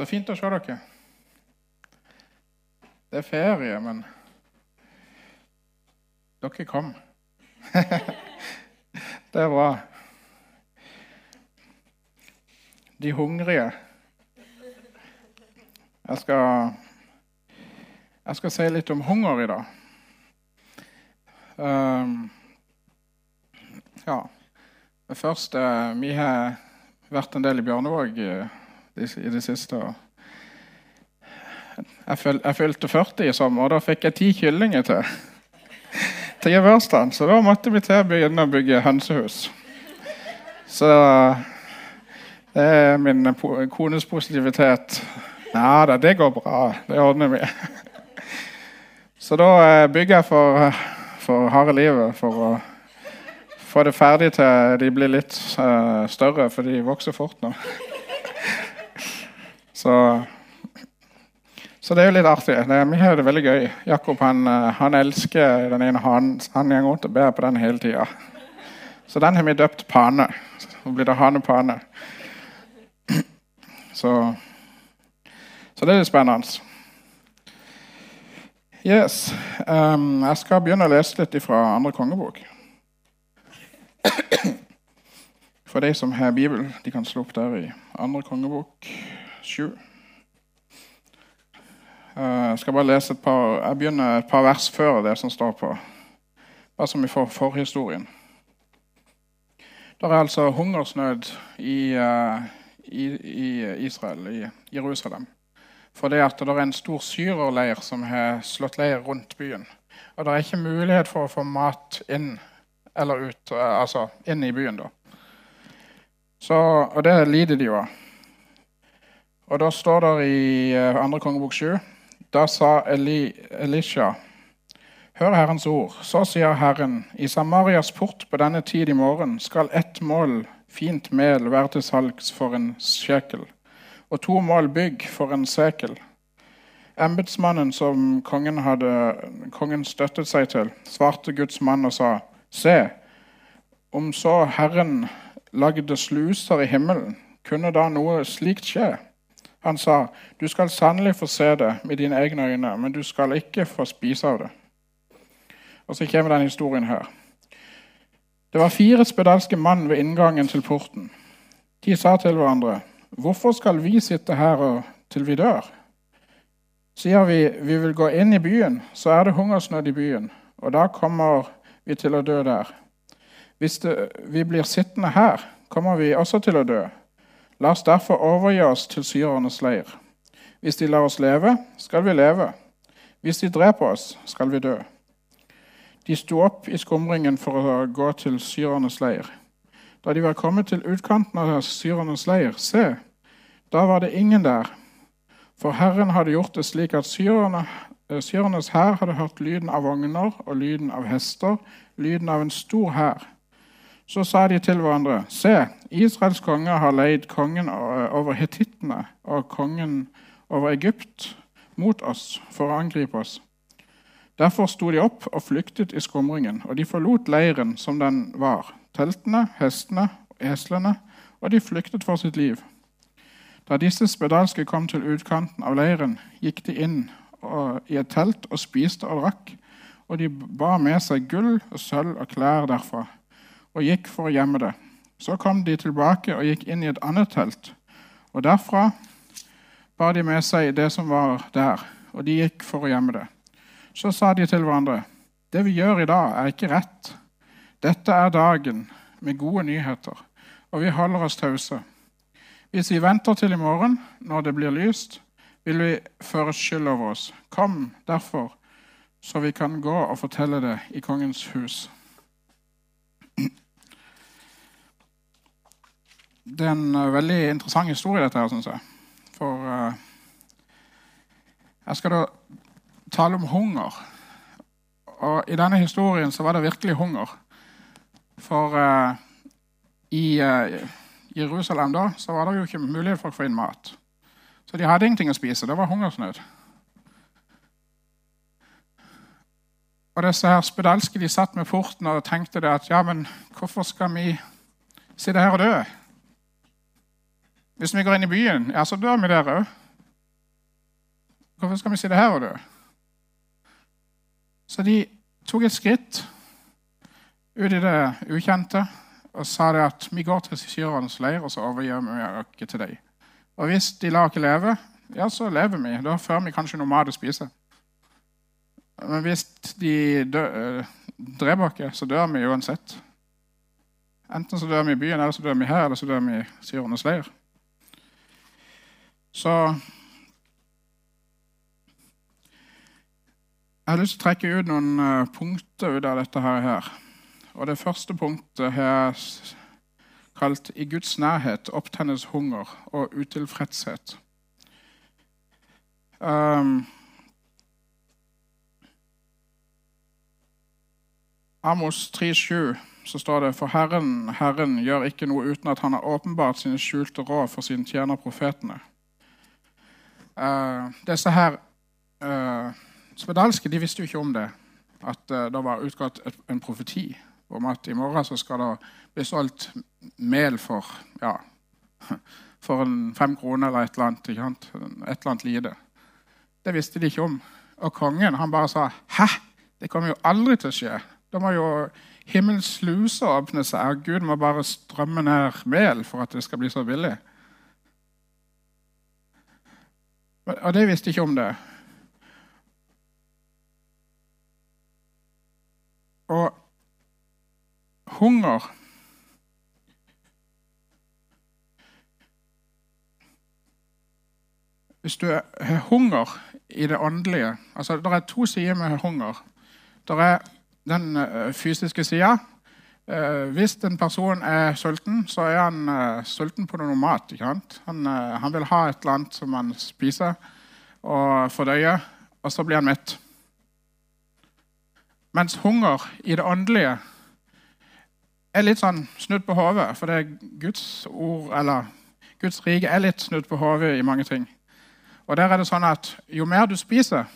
Så fint å se dere. Det er ferie, men dere kom. det er bra. De hungrige. Jeg skal, jeg skal si litt om hunger i dag. Um, ja. Det første Vi har vært en del i Bjørnevåg uh, i det siste. Jeg, fyl, jeg fylte 40 i sommer, og da fikk jeg ti kyllinger til. til geværsdagen, så da måtte vi til å begynne å bygge hønsehus. Så det er min kones positivitet. Nei da, det går bra. Det ordner vi. Så da eh, bygger jeg for, for harde livet for å få det ferdig til de blir litt uh, større, for de vokser fort nå. Så, så det er jo litt artig. Det, vi har det veldig gøy. Jakob han, eh, han elsker den ene hanen. Han går rundt og ber på den hele tida. Så den har vi døpt Pane. Så blir det Hanepane. Så, så det er litt spennende. Yes. Um, jeg skal begynne å lese litt fra andre kongebok. For de som har Bibel, de kan slå opp der i andre kongebok 7. Uh, jeg skal bare lese et par Jeg begynner et par vers før det som står på. Bare som vi får forhistorien. Det er altså hungersnød i uh, i, i Israel, i Jerusalem. For det at det er en stor syrerleir som har slått leir rundt byen. Og det er ikke mulighet for å få mat inn eller ut, eh, altså inn i byen. da. Så, og det lider de jo av. Og da står det i 2. Eh, kongebok 7 Da sa Eli, Elisha Hør Herrens ord. Så sier Herren, i Samarias port på denne tid i morgen skal ett mål fint mel være til salgs for en sjekel, og to mål bygg for en sekel. Embetsmannen som kongen hadde kongen støttet seg til, svarte Guds mann og sa, Se, om så Herren lagde sluser i himmelen, kunne da noe slikt skje? Han sa, Du skal sannelig få se det med dine egne øyne, men du skal ikke få spise av det. Og så kommer denne historien her. Det var fire spedalske mann ved inngangen til porten. De sa til hverandre, 'Hvorfor skal vi sitte her til vi dør?' Sier vi, 'Vi vil gå inn i byen', så er det hungersnød i byen, og da kommer vi til å dø der. Hvis det, vi blir sittende her, kommer vi også til å dø. La oss derfor overgi oss til syrernes leir. Hvis de lar oss leve, skal vi leve. Hvis de dreper oss, skal vi dø. De sto opp i skumringen for å gå til syrernes leir. Da de var kommet til utkanten av syrernes leir, se, da var det ingen der. For Herren hadde gjort det slik at syrerne, eh, syrernes hær hadde hørt lyden av vogner og lyden av hester, lyden av en stor hær. Så sa de til hverandre, se, Israels konge har leid kongen over hetittene og kongen over Egypt mot oss for å angripe oss. Derfor sto de opp og flyktet i skumringen, og de forlot leiren som den var, teltene, hestene og eslene, og de flyktet for sitt liv. Da disse spedalske kom til utkanten av leiren, gikk de inn i et telt og spiste og drakk, og de bar med seg gull og sølv og klær derfra, og gikk for å gjemme det. Så kom de tilbake og gikk inn i et annet telt, og derfra bar de med seg det som var der, og de gikk for å gjemme det. Så sa de til hverandre, 'Det vi gjør i dag, er ikke rett.' 'Dette er dagen med gode nyheter, og vi holder oss tause.' 'Hvis vi venter til i morgen, når det blir lyst, vil vi føre skyld over oss.' 'Kom derfor, så vi kan gå og fortelle det i kongens hus.' Det er en uh, veldig interessant historie, dette her, syns jeg. For uh, jeg skal da tale om hunger. Og I denne historien så var det virkelig hunger. For uh, i Jerusalem da, så var det jo ikke mulighet for å få inn mat. Så de hadde ingenting å spise. Det var hungersnød. Og disse her spedalske de satt med porten og tenkte det at ja, men hvorfor skal vi sitte her og dø? Hvis vi går inn i byen, ja, så dør vi der òg. Hvorfor skal vi sitte her og dø? Så de tok et skritt ut i det ukjente og sa det at vi går til syrernes leir og så overgir vi oss til dem. Og hvis de lar oss leve, ja, så lever vi. Da får vi kanskje noe mat å spise. Men hvis de dø, øh, dreper oss, så dør vi uansett. Enten så dør vi i byen, eller så dør vi her, eller så dør vi i syrernes leir. Så Jeg har lyst til å trekke ut noen uh, punkter ut av dette her. Og Det første punktet har jeg kalt 'I Guds nærhet opptennes hunger og utilfredshet'. Um, Amos 3,7 så står det for Herren, Herren gjør ikke noe uten at han har åpenbart sine skjulte råd for sine tjener profetene. Uh, disse her uh, spedalske de visste jo ikke om det, at uh, det var utgått et, en profeti om at i morgen så skal det bli solgt mel for ja, for en fem kroner eller et eller annet. Ikke sant? Et eller annet lite. Det visste de ikke om. Og kongen han bare sa 'hæ? Det kommer jo aldri til å skje'. Da må jo himmelens sluser åpne seg, Gud må bare strømme ned mel for at det skal bli så billig. Og de visste ikke om det. Og hunger Hvis du har hunger i det åndelige altså Det er to sider med hunger. Det er den eh, fysiske sida. Eh, hvis en person er sulten, så er han uh, sulten på noe mat. Han, uh, han, vil ha et eller annet som han spiser og fordøyer, og så blir han mett. Mens hunger i det åndelige er litt sånn snudd på hodet. For det er Guds ord, eller Guds rike er litt snudd på hodet i mange ting. Og der er det sånn at jo mer du spiser,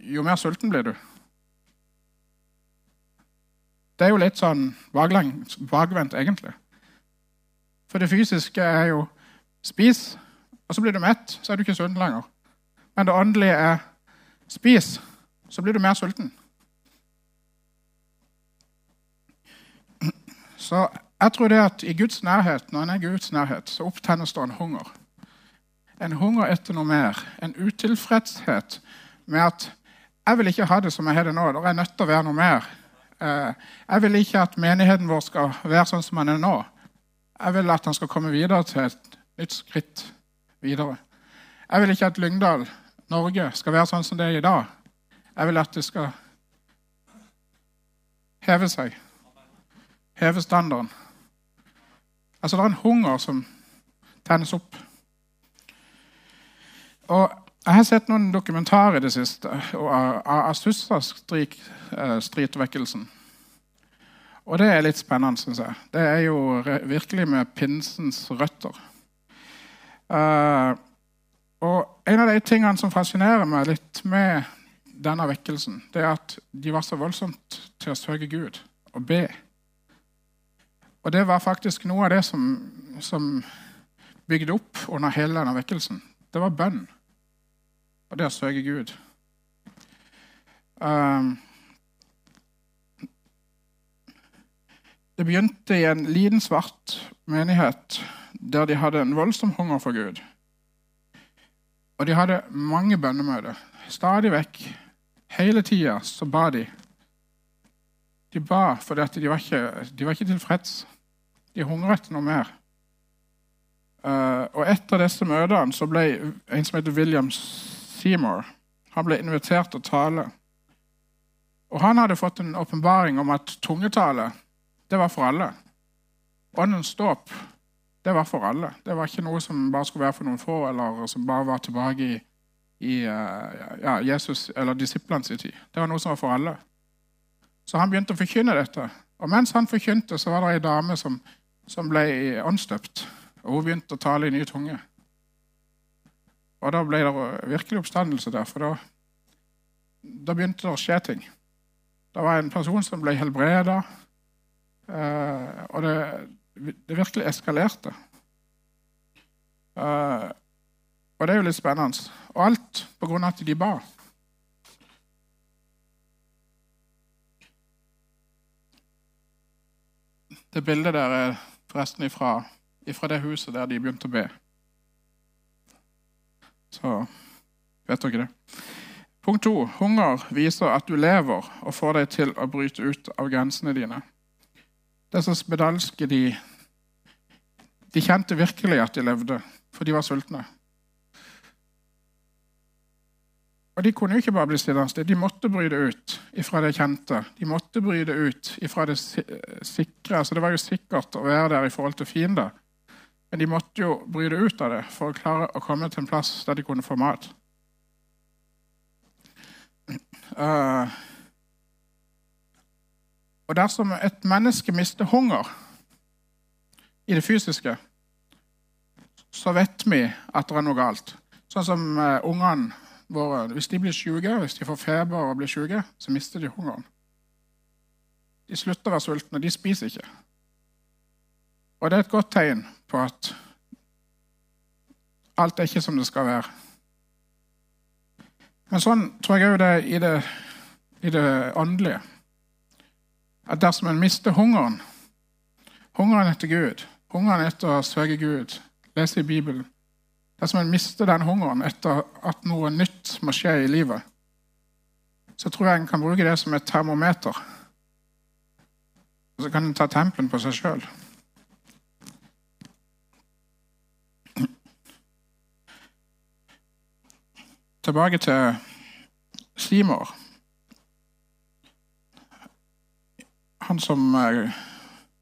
jo mer sulten blir du. Det er jo litt sånn bakvendt, egentlig. For det fysiske er jo spis, og så blir du mett, så er du ikke sulten lenger. Men det åndelige er spis, så blir du mer sulten. Så jeg tror det at i Guds nærhet, når en er i Guds nærhet, så opptennes det en hunger. En hunger etter noe mer. En utilfredshet med at jeg vil ikke ha det som jeg har det nå. Det er nødt til å være noe mer. Eh, jeg vil ikke at menigheten vår skal være sånn som den er nå. Jeg vil at den skal komme videre til et nytt skritt videre. Jeg vil ikke at Lyngdal, Norge, skal være sånn som det er i dag. Jeg vil at det skal heve seg heve standarden. Altså, det er en hunger som tennes opp. Og Jeg har sett noen dokumentarer i det siste av Azusa-stritvekkelsen. Eh, og det er litt spennende, syns jeg. Det er jo virkelig med pinsens røtter. Uh, og En av de tingene som fascinerer meg litt med denne vekkelsen, det er at de var så voldsomt til å søke Gud og be. Og det var faktisk noe av det som, som bygde opp under hele denne vekkelsen. Det var bønn. Og det å søke Gud. Um, det begynte i en liten, svart menighet der de hadde en voldsom hunger for Gud. Og de hadde mange bønnemøter. Stadig vekk, hele tida, så ba de. De ba fordi de var ikke, de var ikke tilfreds. De hungret etter noe mer. Uh, og Etter disse møtene så ble en som heter William Seymour han ble invitert til å tale. Og Han hadde fått en åpenbaring om at tungetale det var for alle. Åndens dåp det var for alle. Det var ikke noe som bare skulle være for noen få, eller som bare var tilbake i, i uh, ja, Jesus eller disiplene sin tid. Det var noe som var for alle. Så han begynte å forkynne dette. Og mens han forkynte, så var det ei dame som, som ble åndsdøpt. Og hun begynte å tale i ny tunge. Og da ble det virkelig oppstandelse der, for da, da begynte det å skje ting. Det var en person som ble helbreda, eh, og det, det, virkelig eskalerte. Uh, og det er jo litt spennende. Og alt på grunn av at de ba. Det bildet der er forresten ifra, ifra det huset der de begynte å be. Så vet dere det. Punkt to. Hunger viser at du lever og får deg til å bryte ut av grensene dine. Disse spedalske de, de kjente virkelig at de levde, for de var sultne. Og De kunne jo ikke bare bli stillende, de måtte bryte ut ifra det kjente. De måtte bryte ut ifra det sikre. Altså Det var jo sikkert å være der i forhold til fiender. Men de måtte jo bryte ut av det for å klare å komme til en plass der de kunne få mat. Uh, og dersom et menneske mister hunger i det fysiske, så vet vi at det er noe galt. Sånn som uh, ungene våre, hvis de blir syke, hvis de får feber og blir syke, så mister de hungeren. De slutter å være sultne. De spiser ikke. Og det er et godt tegn på at alt er ikke som det skal være. Men sånn tror jeg òg det er i det, i det åndelige. At dersom en mister hungeren, hungeren etter Gud, hungeren etter å søke Gud, lese i Bibelen Dersom en mister den hungeren etter at noe nytt må skje i livet, så tror jeg en kan bruke det som et termometer. Og så kan en ta tempen på seg sjøl. Tilbake til Seymour. Han som eh,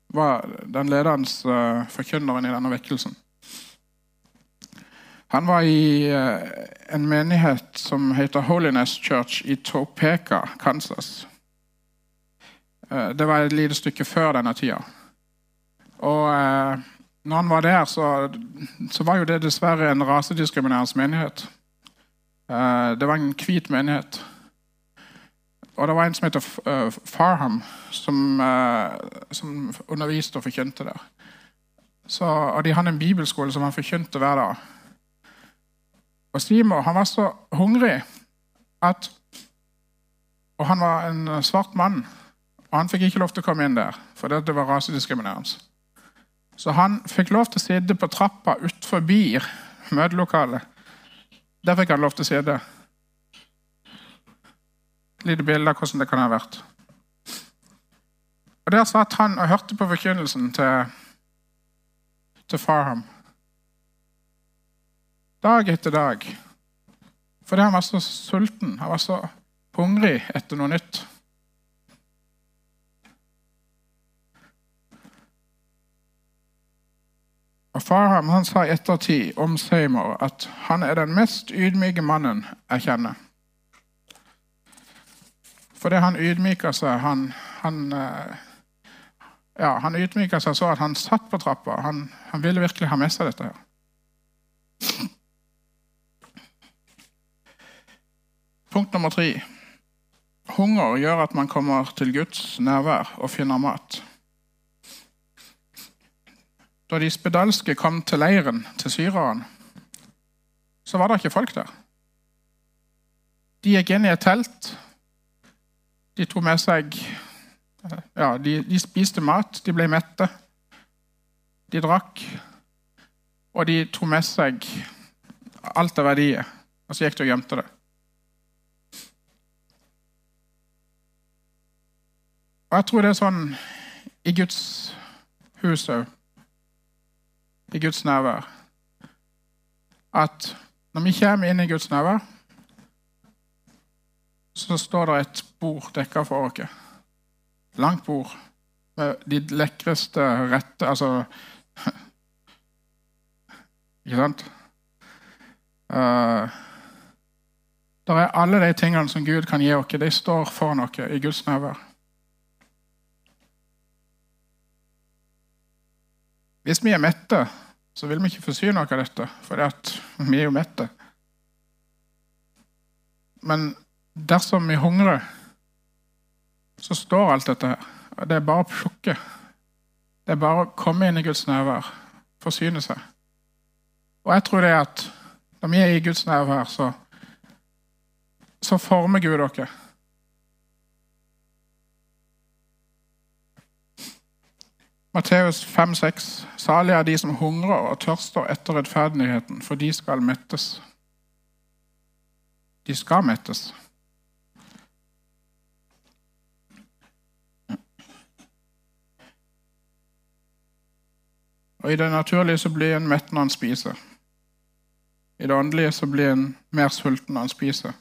var den ledende eh, forkynneren i denne vekkelsen. Han var i uh, en menighet som heter Holiness Church i Topeka, Kansas. Det var et lite stykke før denne tida. Og når han var der, så, så, var jo det dessverre en rasediskriminerende menighet. Det var en hvit menighet. Og det var en som heter Farham, som, som underviste og forkynte der. Så, og de hadde en bibelskole som han forkynte hver dag. Og Seymour han var så hungrig at Og han var en svart mann. Og han fikk ikke lov til å komme inn der, for det var rasediskriminerende. Så han fikk lov til å sitte på trappa utenfor møtelokalet. Der fikk han lov til å sitte. Lite bilde av hvordan det kan ha vært. Og Der satt han og hørte på forkynnelsen til, til Farham dag etter dag. Fordi han var så sulten, han var så hungrig etter noe nytt. Og Farham han sa i ettertid om Seymour at han er den mest ydmyke mannen jeg kjenner. Fordi han ydmyka seg Han, han, eh, ja, han ydmyka seg så at han satt på trappa. Han, han ville virkelig ha med seg dette. her. Punkt nummer tre. Hunger gjør at man kommer til Guds nærvær og finner mat. Da de spedalske kom til leiren til syreren, så var det ikke folk der. De gikk inn i et telt. De tok med seg Ja, de, de spiste mat, de ble mette. De drakk, og de tok med seg alt av verdier. Og så gikk de og gjemte det. Og jeg tror det er sånn i Guds hus òg, i Guds nærvær, at når vi kommer inn i Guds nærvær, så står det et bord dekka for oss. Langt bord med de lekreste rette Altså Ikke sant? Uh, der er alle de tingene som Gud kan gi oss, de står foran oss i Guds nærvær. Hvis vi er mette, så vil vi ikke forsyne oss av dette, for vi er jo mette. Men dersom vi hungrer, så står alt dette her. Det er bare å plukke. Det er bare å komme inn i Guds nærvær, forsyne seg. Og jeg tror det er at når vi er i Guds nærvær, så, så former Gud dere. Matteus 5,6.: Salig er de som hungrer og tørster etter rettferdigheten, for de skal mettes. De skal mettes. Og I det naturlige så blir en mett når en spiser. I det åndelige så blir en mer sulten når en spiser.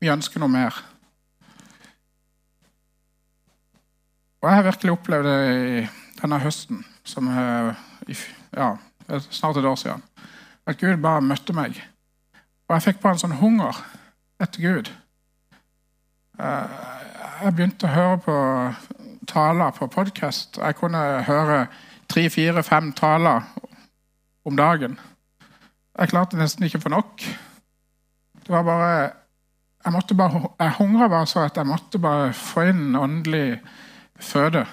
Vi ønsker noe mer. Og jeg har virkelig opplevd det i denne høsten, som ja, snart et år siden. At Gud bare møtte meg. Og jeg fikk bare en sånn hunger etter Gud. Eh, jeg begynte å høre på taler på podkast. Jeg kunne høre tre, fire, fem taler om dagen. Jeg klarte nesten ikke å få nok. Det var bare Jeg måtte bare, jeg hungra bare så at jeg måtte bare få inn åndelig føde.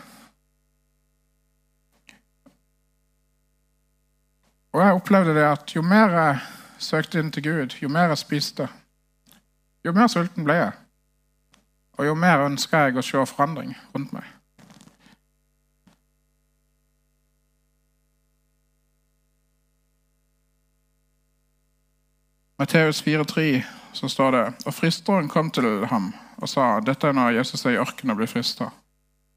Og jeg opplevde det at jo mer jeg søkte inn til Gud, jo mer jeg spiste, jo mer sulten ble jeg. Og jo mer ønska jeg å se forandring rundt meg. Matteus 4,3 så står det Og fristeren kom til ham og sa Dette er når Jesus er i ørkenen og blir frista.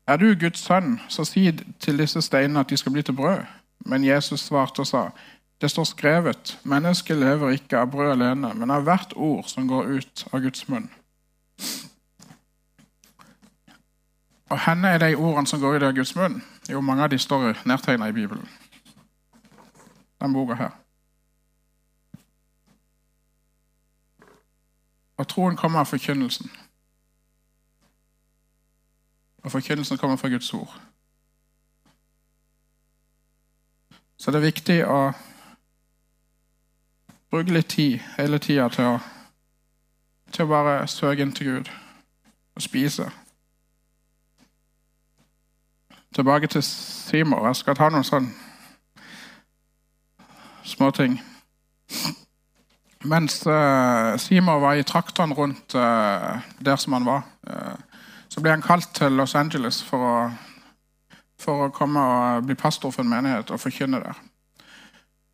Er du Guds sønn, så si til disse steinene at de skal bli til brød. Men Jesus svarte og sa, det står skrevet, mennesket lever ikke av brød alene, men av hvert ord som går ut av Guds munn. Og henne er de ordene som går ut av Guds munn. Jo, mange av de står nedtegna i Bibelen. Den boka her. Og troen kommer av forkynnelsen. Og forkynnelsen kommer fra Guds ord. Så det er viktig å bruke litt tid hele tida til til å bare søke inn til Gud og spise. Tilbake til Simor. Jeg skal ta noen sånne småting. Mens uh, Simor var i traktene rundt uh, der som han var, uh, så ble han kalt til Los Angeles for å, for å komme og bli pastor for en menighet og forkynne der.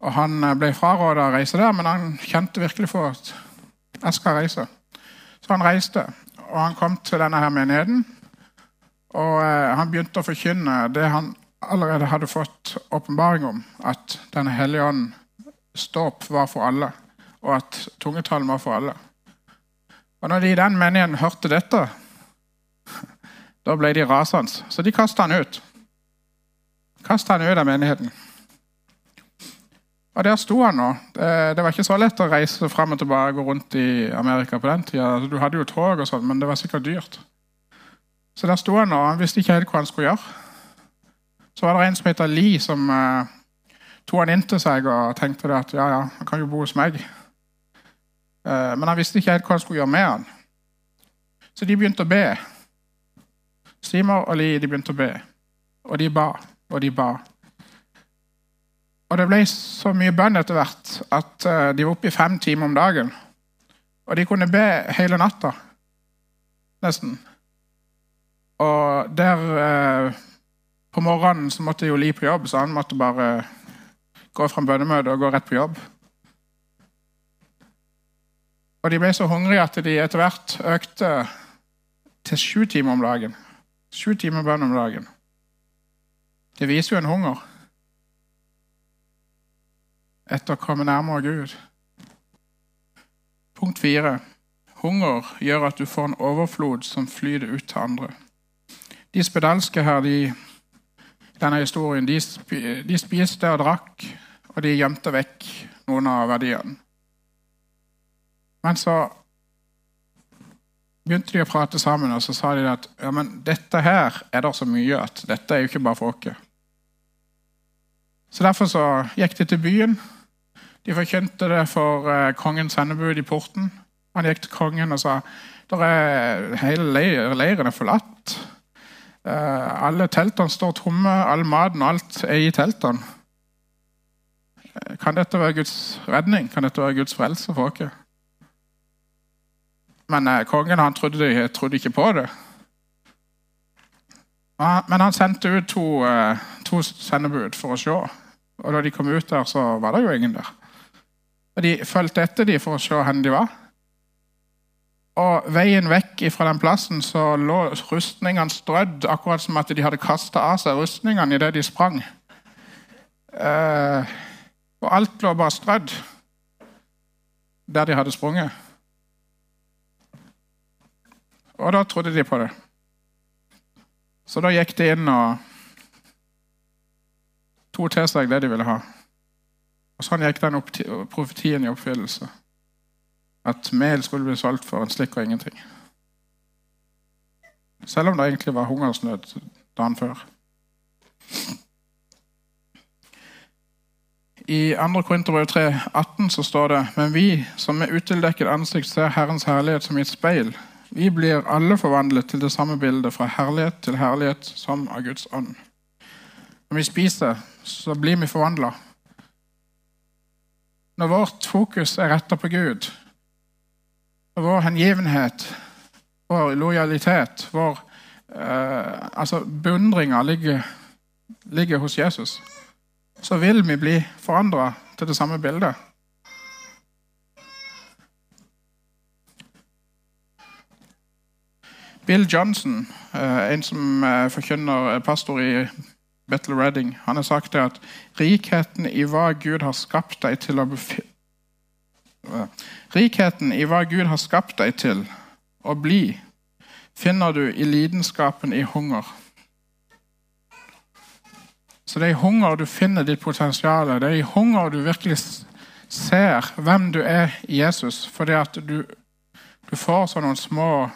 Og Han eh, ble fraråda å reise der, men han kjente virkelig for at jeg skal reise. Så han reiste, og han kom til denne her menigheten. Og eh, han begynte å forkynne det han allerede hadde fått åpenbaring om, at Denne hellige ånd ståp var for alle, og at tungetalen var for alle. Og når de i den menigheten hørte dette, da ble de rasende, så de kasta han ut. Kasta han ut av menigheten. Og der sto han nå. Det var ikke så lett å reise fram og tilbake gå rundt i Amerika på den tida. Altså, du hadde jo tog, og sånt, men det var sikkert dyrt. Så der sto han nå. han visste ikke helt hva han skulle gjøre. Så var det en som heter Lee, som uh, tok han inn til seg og tenkte at ja, ja, han kan jo bo hos meg. Uh, men han visste ikke helt hva han skulle gjøre med han. Så de begynte å be. Simon og Li de begynte å be. Og de ba og de ba. Og det ble så mye bønn etter hvert at uh, de var oppe i fem timer om dagen. Og de kunne be hele natta. Nesten. Og der eh, På morgenen så måtte jo Li på jobb, så han måtte bare gå fra bønnemøtet og gå rett på jobb. Og de ble så hungrige at de etter hvert økte til sju timer om dagen. Sju timer bønn om dagen. Det viser jo en hunger etter å komme nærmere Gud. Punkt fire. Hunger gjør at du får en overflod som flyter ut til andre. De spedalske her, de, denne historien, de, de spiste og drakk, og de gjemte vekk noen av verdiene. Men så begynte de å prate sammen, og så sa de at ja, men dette her er det så mye at dette er jo ikke bare for oss. Så Derfor så gikk de til byen. De forkynte det for eh, kongens sendebud i porten. Han gikk til kongen og sa er, hele leir, leiren er forlatt. Eh, alle teltene står tomme, all maten og alt er i teltene. kan dette være Guds redning? Kan dette være Guds frelse for oss? Men eh, kongen han trodde, trodde, ikke på det. Men han sendte ut to, eh, to sendebud for å se. Og da de kom ut der, så var det jo ingen der. Og De fulgte etter dem for å se hvor de var. Og veien vekk fra den plassen så lå rustningene strødd, akkurat som at de hadde kasta av seg rustningene idet de sprang. Eh, og alt lå bare strødd der de hadde sprunget. Og da trodde de på det. Så da gikk de inn og tok til seg det de ville ha. Og Sånn gikk den profetien i oppfyllelse. At mel skulle bli solgt for en slikk og ingenting. Selv om det egentlig var hungersnød dagen før. I 2. Korinterbrev 3, 18 så står det Men vi som med utildekket ansikt ser Herrens herlighet som i et speil, vi blir alle forvandlet til det samme bildet, fra herlighet til herlighet, som av Guds ånd. Når vi spiser, så blir vi forvandla. Når vårt fokus er retta på Gud, og vår hengivenhet, vår lojalitet, vår eh, altså beundringa ligger, ligger hos Jesus så vil vi bli forandra til det samme bildet. Bill Johnson, eh, en som eh, forkynner pastor i Battle Redding, han har sagt at rikheten i hva Gud har skapt deg til å Rikheten i hva Gud har skapt deg til å bli, finner du i lidenskapen i hunger. Så det er i hunger du finner ditt potensial. Det er i hunger du virkelig ser hvem du er i Jesus. Fordi at du, du får sånne små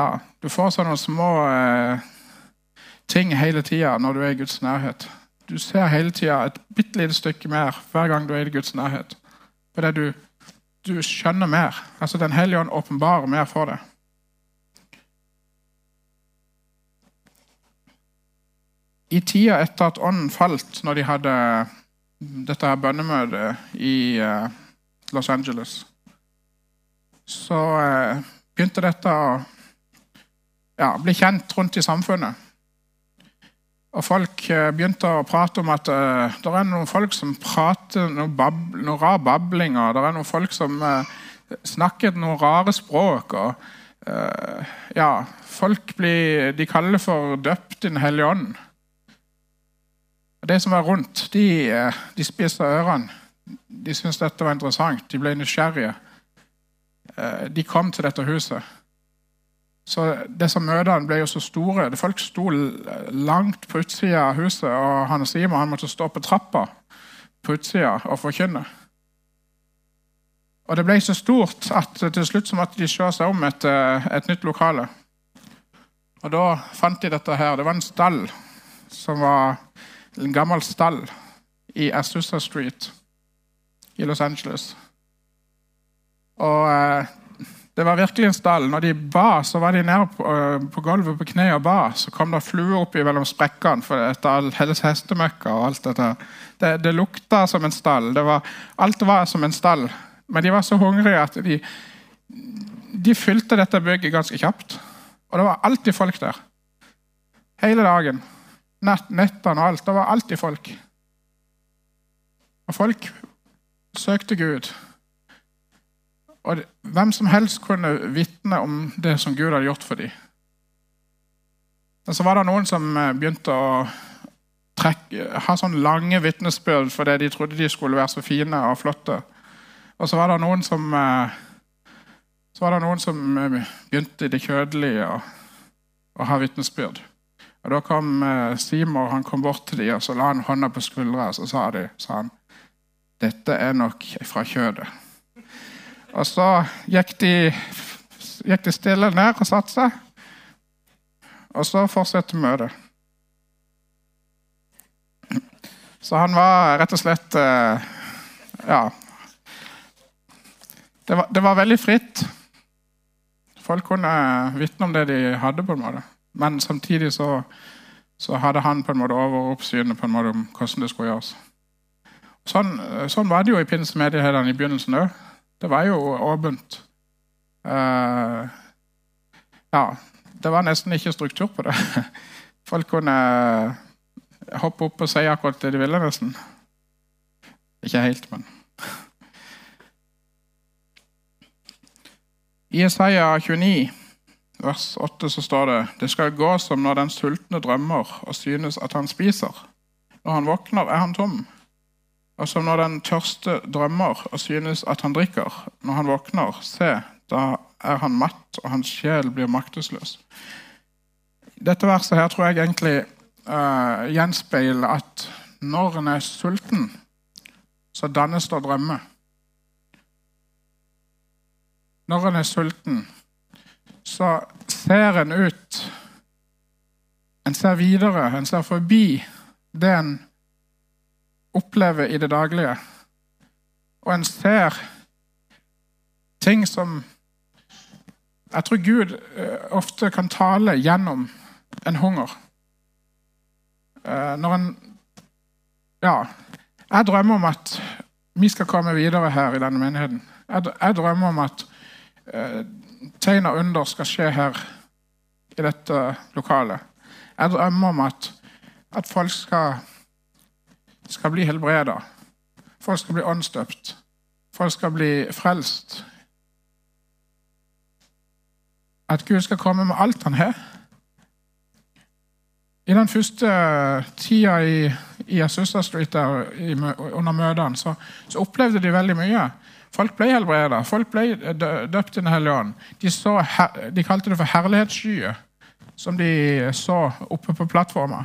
Ja, du får sånne små eh, ting hele tida når du er i Guds nærhet. Du ser hele tida et bitte lite stykke mer hver gang du er i Guds nærhet. Fordi du, du skjønner mer. Altså Den hellige ånd åpenbarer mer for deg. I tida etter at ånden falt, når de hadde dette her bønnemøtet i uh, Los Angeles, så uh, begynte dette å ja, bli kjent rundt i samfunnet. Og folk uh, begynte å prate om at det er noen folk som prater noe, bab noe rar babling, og det er noen folk som snakker noen rare språk. og ja, Folk blir, de kaller for døpt i Den hellige ånd. De som var rundt, de, eh, de spiste ørene. De syntes dette var interessant. De ble nysgjerrige. Eh, de kom til dette huset. Så disse møtene ble jo så store. Folk sto langt på utsida av huset, og han Simon han måtte stå på trappa på utsida og forkynne. Og Det ble så stort at til slutt så måtte de se seg om et, eh, et nytt lokale. Og Da fant de dette her. Det var en stall som var en gammel stall i Azusa Street i Los Angeles. Og eh, Det var virkelig en stall. Når de ba, så var de nede på, uh, på gulvet på kne og ba. Så kom det fluer opp mellom sprekkene for etter alles hestemøkka og alt dette. Det, det lukta som en stall. Var, alt var som en stall. Men de var så hungrige at de, de fylte dette bygget ganske kjapt. Og det var alltid folk der. Hele dagen nettene og alt. Det var alltid folk. Og folk søkte Gud. Og hvem som helst kunne vitne om det som Gud hadde gjort for dem. Og så var det noen som eh, begynte å trekke, ha sånne lange vitnesbyrd fordi de trodde de skulle være så fine og flotte. Og så var det noen som, eh, var det noen som eh, begynte i det kjødelige å, ha vitnesbyrd. Og Da kom Simon han kom bort til dem og så la han hånda på skuldra og så sa, de, sa han, dette er nok fra kjødet. Og så gikk de, gikk de stille ned og satte seg. Og så fortsatte møtet. Så han var rett og slett eh, Ja. Det var, det var veldig fritt. Folk kunne vitne om det de hadde. på en måte. Men samtidig så, så, hadde han på en måte overoppsynet på en måte om hvordan det skulle gjøres. Sånn, sånn, var det jo i pinsemedigheten i begynnelsen òg. Det var jo åpent. Uh, ja, det var nesten ikke struktur på det. Folk kunne hoppe opp og si akkurat det de ville, nesten. Ikke helt, men I Isaiah 29, vers 8, så står det Det skal gå som når den sultne drømmer og synes at han spiser. Når han våkner, er han tom. Og som når den tørste drømmer og synes at han drikker. Når han våkner, se, da er han matt, og hans sjel blir maktesløs. Dette verset her tror jeg egentlig uh, gjenspeiler at når en er sulten, så dannes det drømmer. Når en er sulten, så ser en ut En ser videre, en ser forbi det en opplever i det daglige. Og en ser ting som Jeg tror Gud eh, ofte kan tale gjennom en hunger. Eh, når en Ja. Jeg drømmer om at vi skal komme videre her i denne menigheten. Jeg drømmer om at eh, tegn og under skal skje her i dette lokalet. Jeg drømmer om at, at folk skal, skal bli helbreda. Folk skal bli åndsdøpt. Folk skal bli frelst. At Gud skal komme med alt han har. I den første tida i, i Asusa Street der, i, under møtene så, så, opplevde de veldig mye. Folk ble helbreda, folk ble døpt i Den hellige ånd. De, de, kalte det for herlighetsskyer, som de så oppe på plattforma.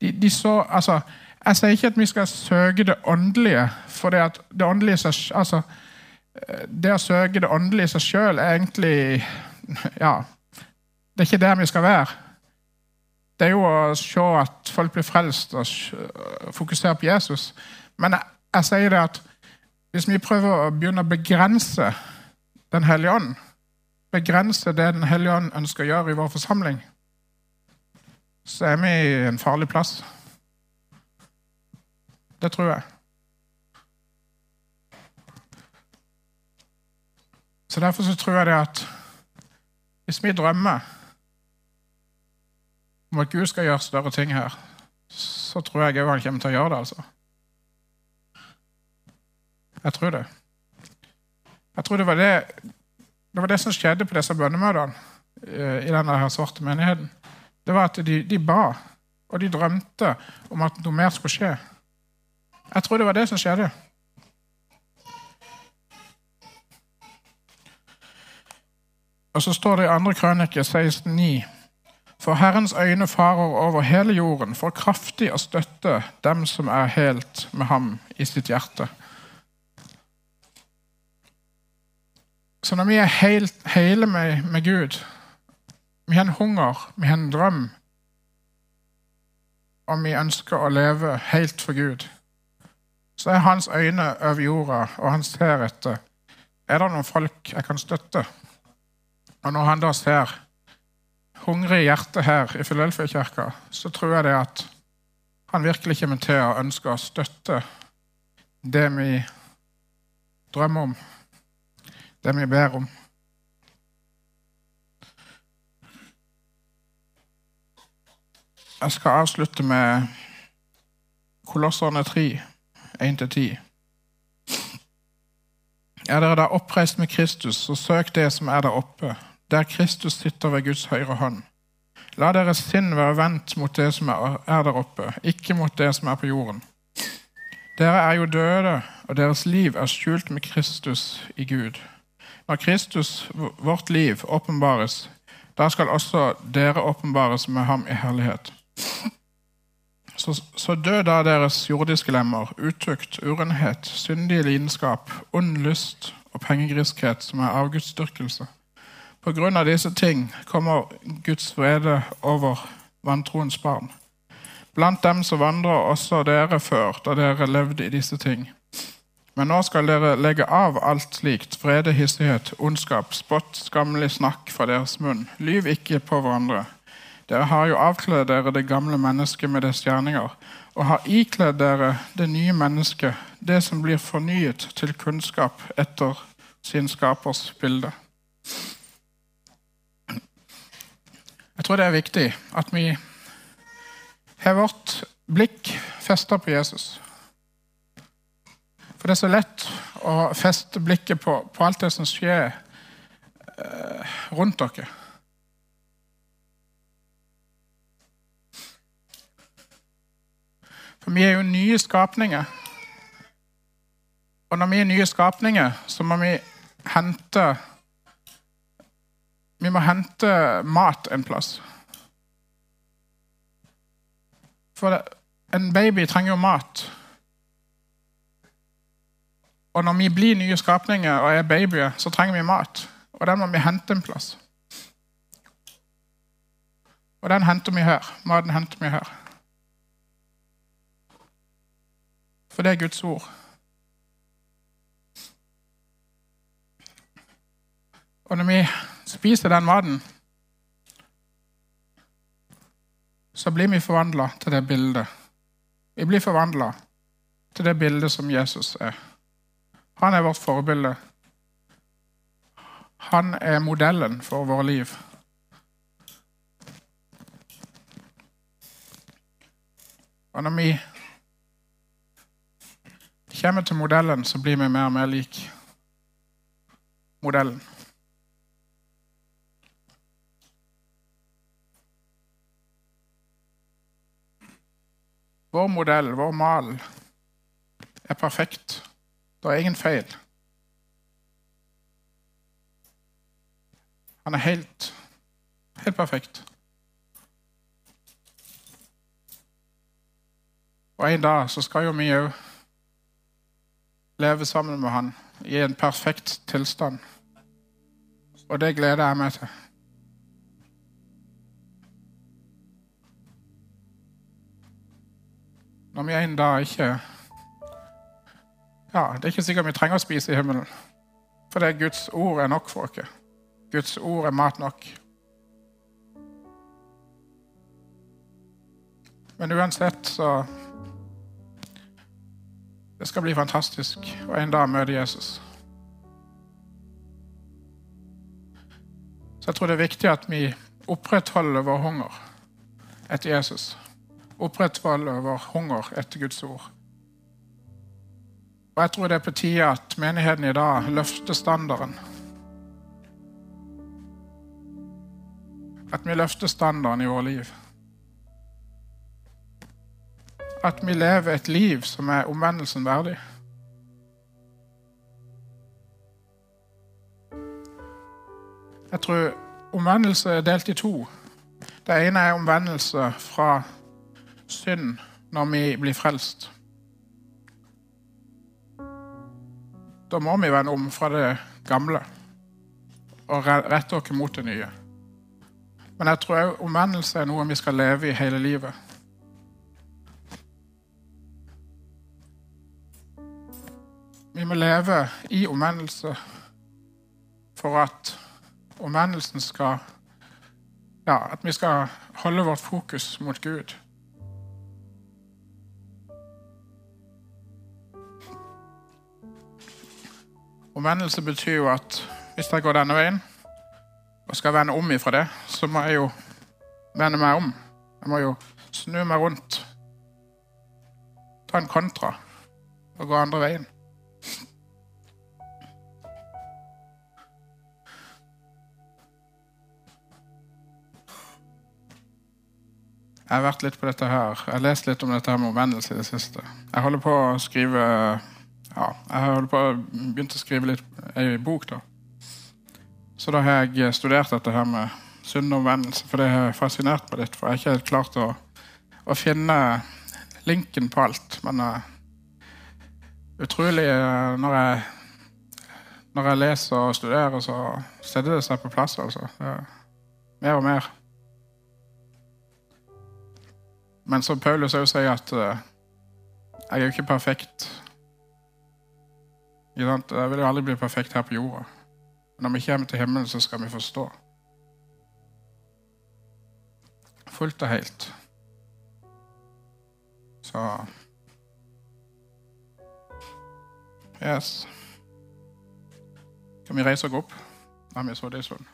De, de, så, altså, Jeg sier ikke at vi skal søke det åndelige, for det, at det åndelige altså, det å søke det åndelige i seg sjøl er egentlig Ja, det er ikke der vi skal være det er jo å se at folk blir frelst og fokusere på Jesus. Men jeg, jeg sier det at hvis vi prøver å begynne å begrense Den hellige ånd, begrense det Den hellige ånd ønsker å gjøre i vår forsamling, så er vi i en farlig plass. Det tror jeg. Så Derfor så tror jeg det at hvis vi drømmer om at Gud skal gjøre større ting her, så tror jeg òg han kommer til å gjøre det. altså. Jeg tror det. Jeg tror det var det, det, var det som skjedde på disse bønnemøtene eh, i denne her svarte menigheten. Det var at de, de, ba, og de drømte om at noe mer skulle skje. Jeg tror det var det som skjedde. Og så står det i 2. krønike 16,9 for Herrens øyne farer over hele jorden for kraftig å støtte dem som er helt med ham i sitt hjerte. Så når vi er helt, hele med, med Gud, vi har en hunger, vi har en drøm, og vi ønsker å leve helt for Gud, så er hans øyne over jorda, og han ser etter er det noen folk jeg kan støtte. Og når han da ser hungrig hjerte her i Filelfia-kirka, så tror jeg det at han virkelig kommer til å ønske å støtte det vi drømmer om, det vi ber om. Jeg skal avslutte med Kolosserne 3, 1-10. Er dere da oppreist med Kristus, så søk det som er der oppe der Kristus sitter ved Guds høyre hånd. La deres sinn være vendt mot det som er der oppe, ikke mot det som er på jorden. Dere er jo døde, og deres liv er skjult med Kristus i Gud. Når Kristus, vårt liv, åpenbares, da skal også dere åpenbares med ham i herlighet. Så, så dø da deres jordiske lemmer, utukt, urenhet, syndig lidenskap, ond lyst og pengegriskhet, som er avgudsdyrkelse. På grunn av disse ting kommer Guds vrede over vantroens barn. Blant dem så vandrer også dere før, da dere levde i disse ting. Men nå skal dere legge av alt slikt, vrede, hissighet, ondskap, spott, skammelig snakk fra deres munn. Lyv ikke på hverandre. Dere har jo avkledd dere det gamle mennesket med dets gjerninger, og har ikledd dere det nye mennesket, det som blir fornyet til kunnskap etter sin skapers bilde. Jeg tror det er viktig at vi har vårt blikk festa på Jesus. For det er så lett å feste blikket på, på alt det som skjer eh, rundt dere. For vi er jo nye skapninger. Og når vi er nye skapninger, så må vi hente Vi må hente mat en plass. For en baby trenger jo mat. Og når vi blir nye skapninger og er babyer, så trenger vi mat. Og den må vi hente en plass. Og den henter vi her. Maten henter vi her. For det er Guds ord. Og når vi spiser den maten, så blir vi forvandla til det bildet. Vi blir forvandla til det bildet som Jesus er. Han er vårt forbilde. Han er modellen for våre liv. Og når vi kommer til modellen, så blir vi mer og mer lik modellen. Vår modell, vår mal, er perfekt. Det er ingen feil. Han er helt, helt perfekt. Og en dag så skal jo vi òg leve sammen med han i en perfekt tilstand. Og det gleder jeg meg til. Når vi en dag ikke ja, Det er ikke sikkert vi trenger å spise i himmelen. For det er Guds ord er nok for oss. Guds ord er mat nok. Men uansett så Det skal bli fantastisk å en dag møte Jesus. Så jeg tror det er viktig at vi opprettholder vår hunger etter Jesus. Opprettholder vår hunger etter Guds ord. Og jeg tror det er på tide at menigheten i dag løfter standarden. At vi løfter standarden i vårt liv. At vi lever et liv som er omvendelsen verdig. Jeg tror omvendelse er delt i to. Det ene er omvendelse fra synd når vi blir frelst. Da må vi vende om fra det gamle og rette oss mot det nye. Men jeg tror omvendelse er noe vi skal leve i hele livet. Vi må leve i omvendelse for at omvendelsen skal Ja, at vi skal holde vårt fokus mot Gud. Omvendelse betyr jo at hvis jeg går denne veien og skal vende om ifra det, så må jeg jo vende meg om. Jeg må jo snu meg rundt, ta en kontra og gå andre veien. Jeg har vært litt på dette her. Jeg har lest litt om dette her med omvendelse i det siste. Jeg holder på å skrive ja, jeg har på, begynt å skrive litt ei bok. da. Så da har jeg studert dette her med synd omvendelse, for det har fascinert meg litt. For jeg har ikke helt klart å, å finne linken på alt. Men uh, utrolig uh, når, jeg, når jeg leser og studerer, så setter det seg på plass. altså. mer og mer. Men som Paulus òg sier, at uh, jeg er jo ikke perfekt. Jeg vil jo aldri bli perfekt her på jorda. Når vi kommer til himmelen, så skal vi forstå. Fullt og helt. Så Yes. Kan vi reise oss opp? Nei, vi så det sånn.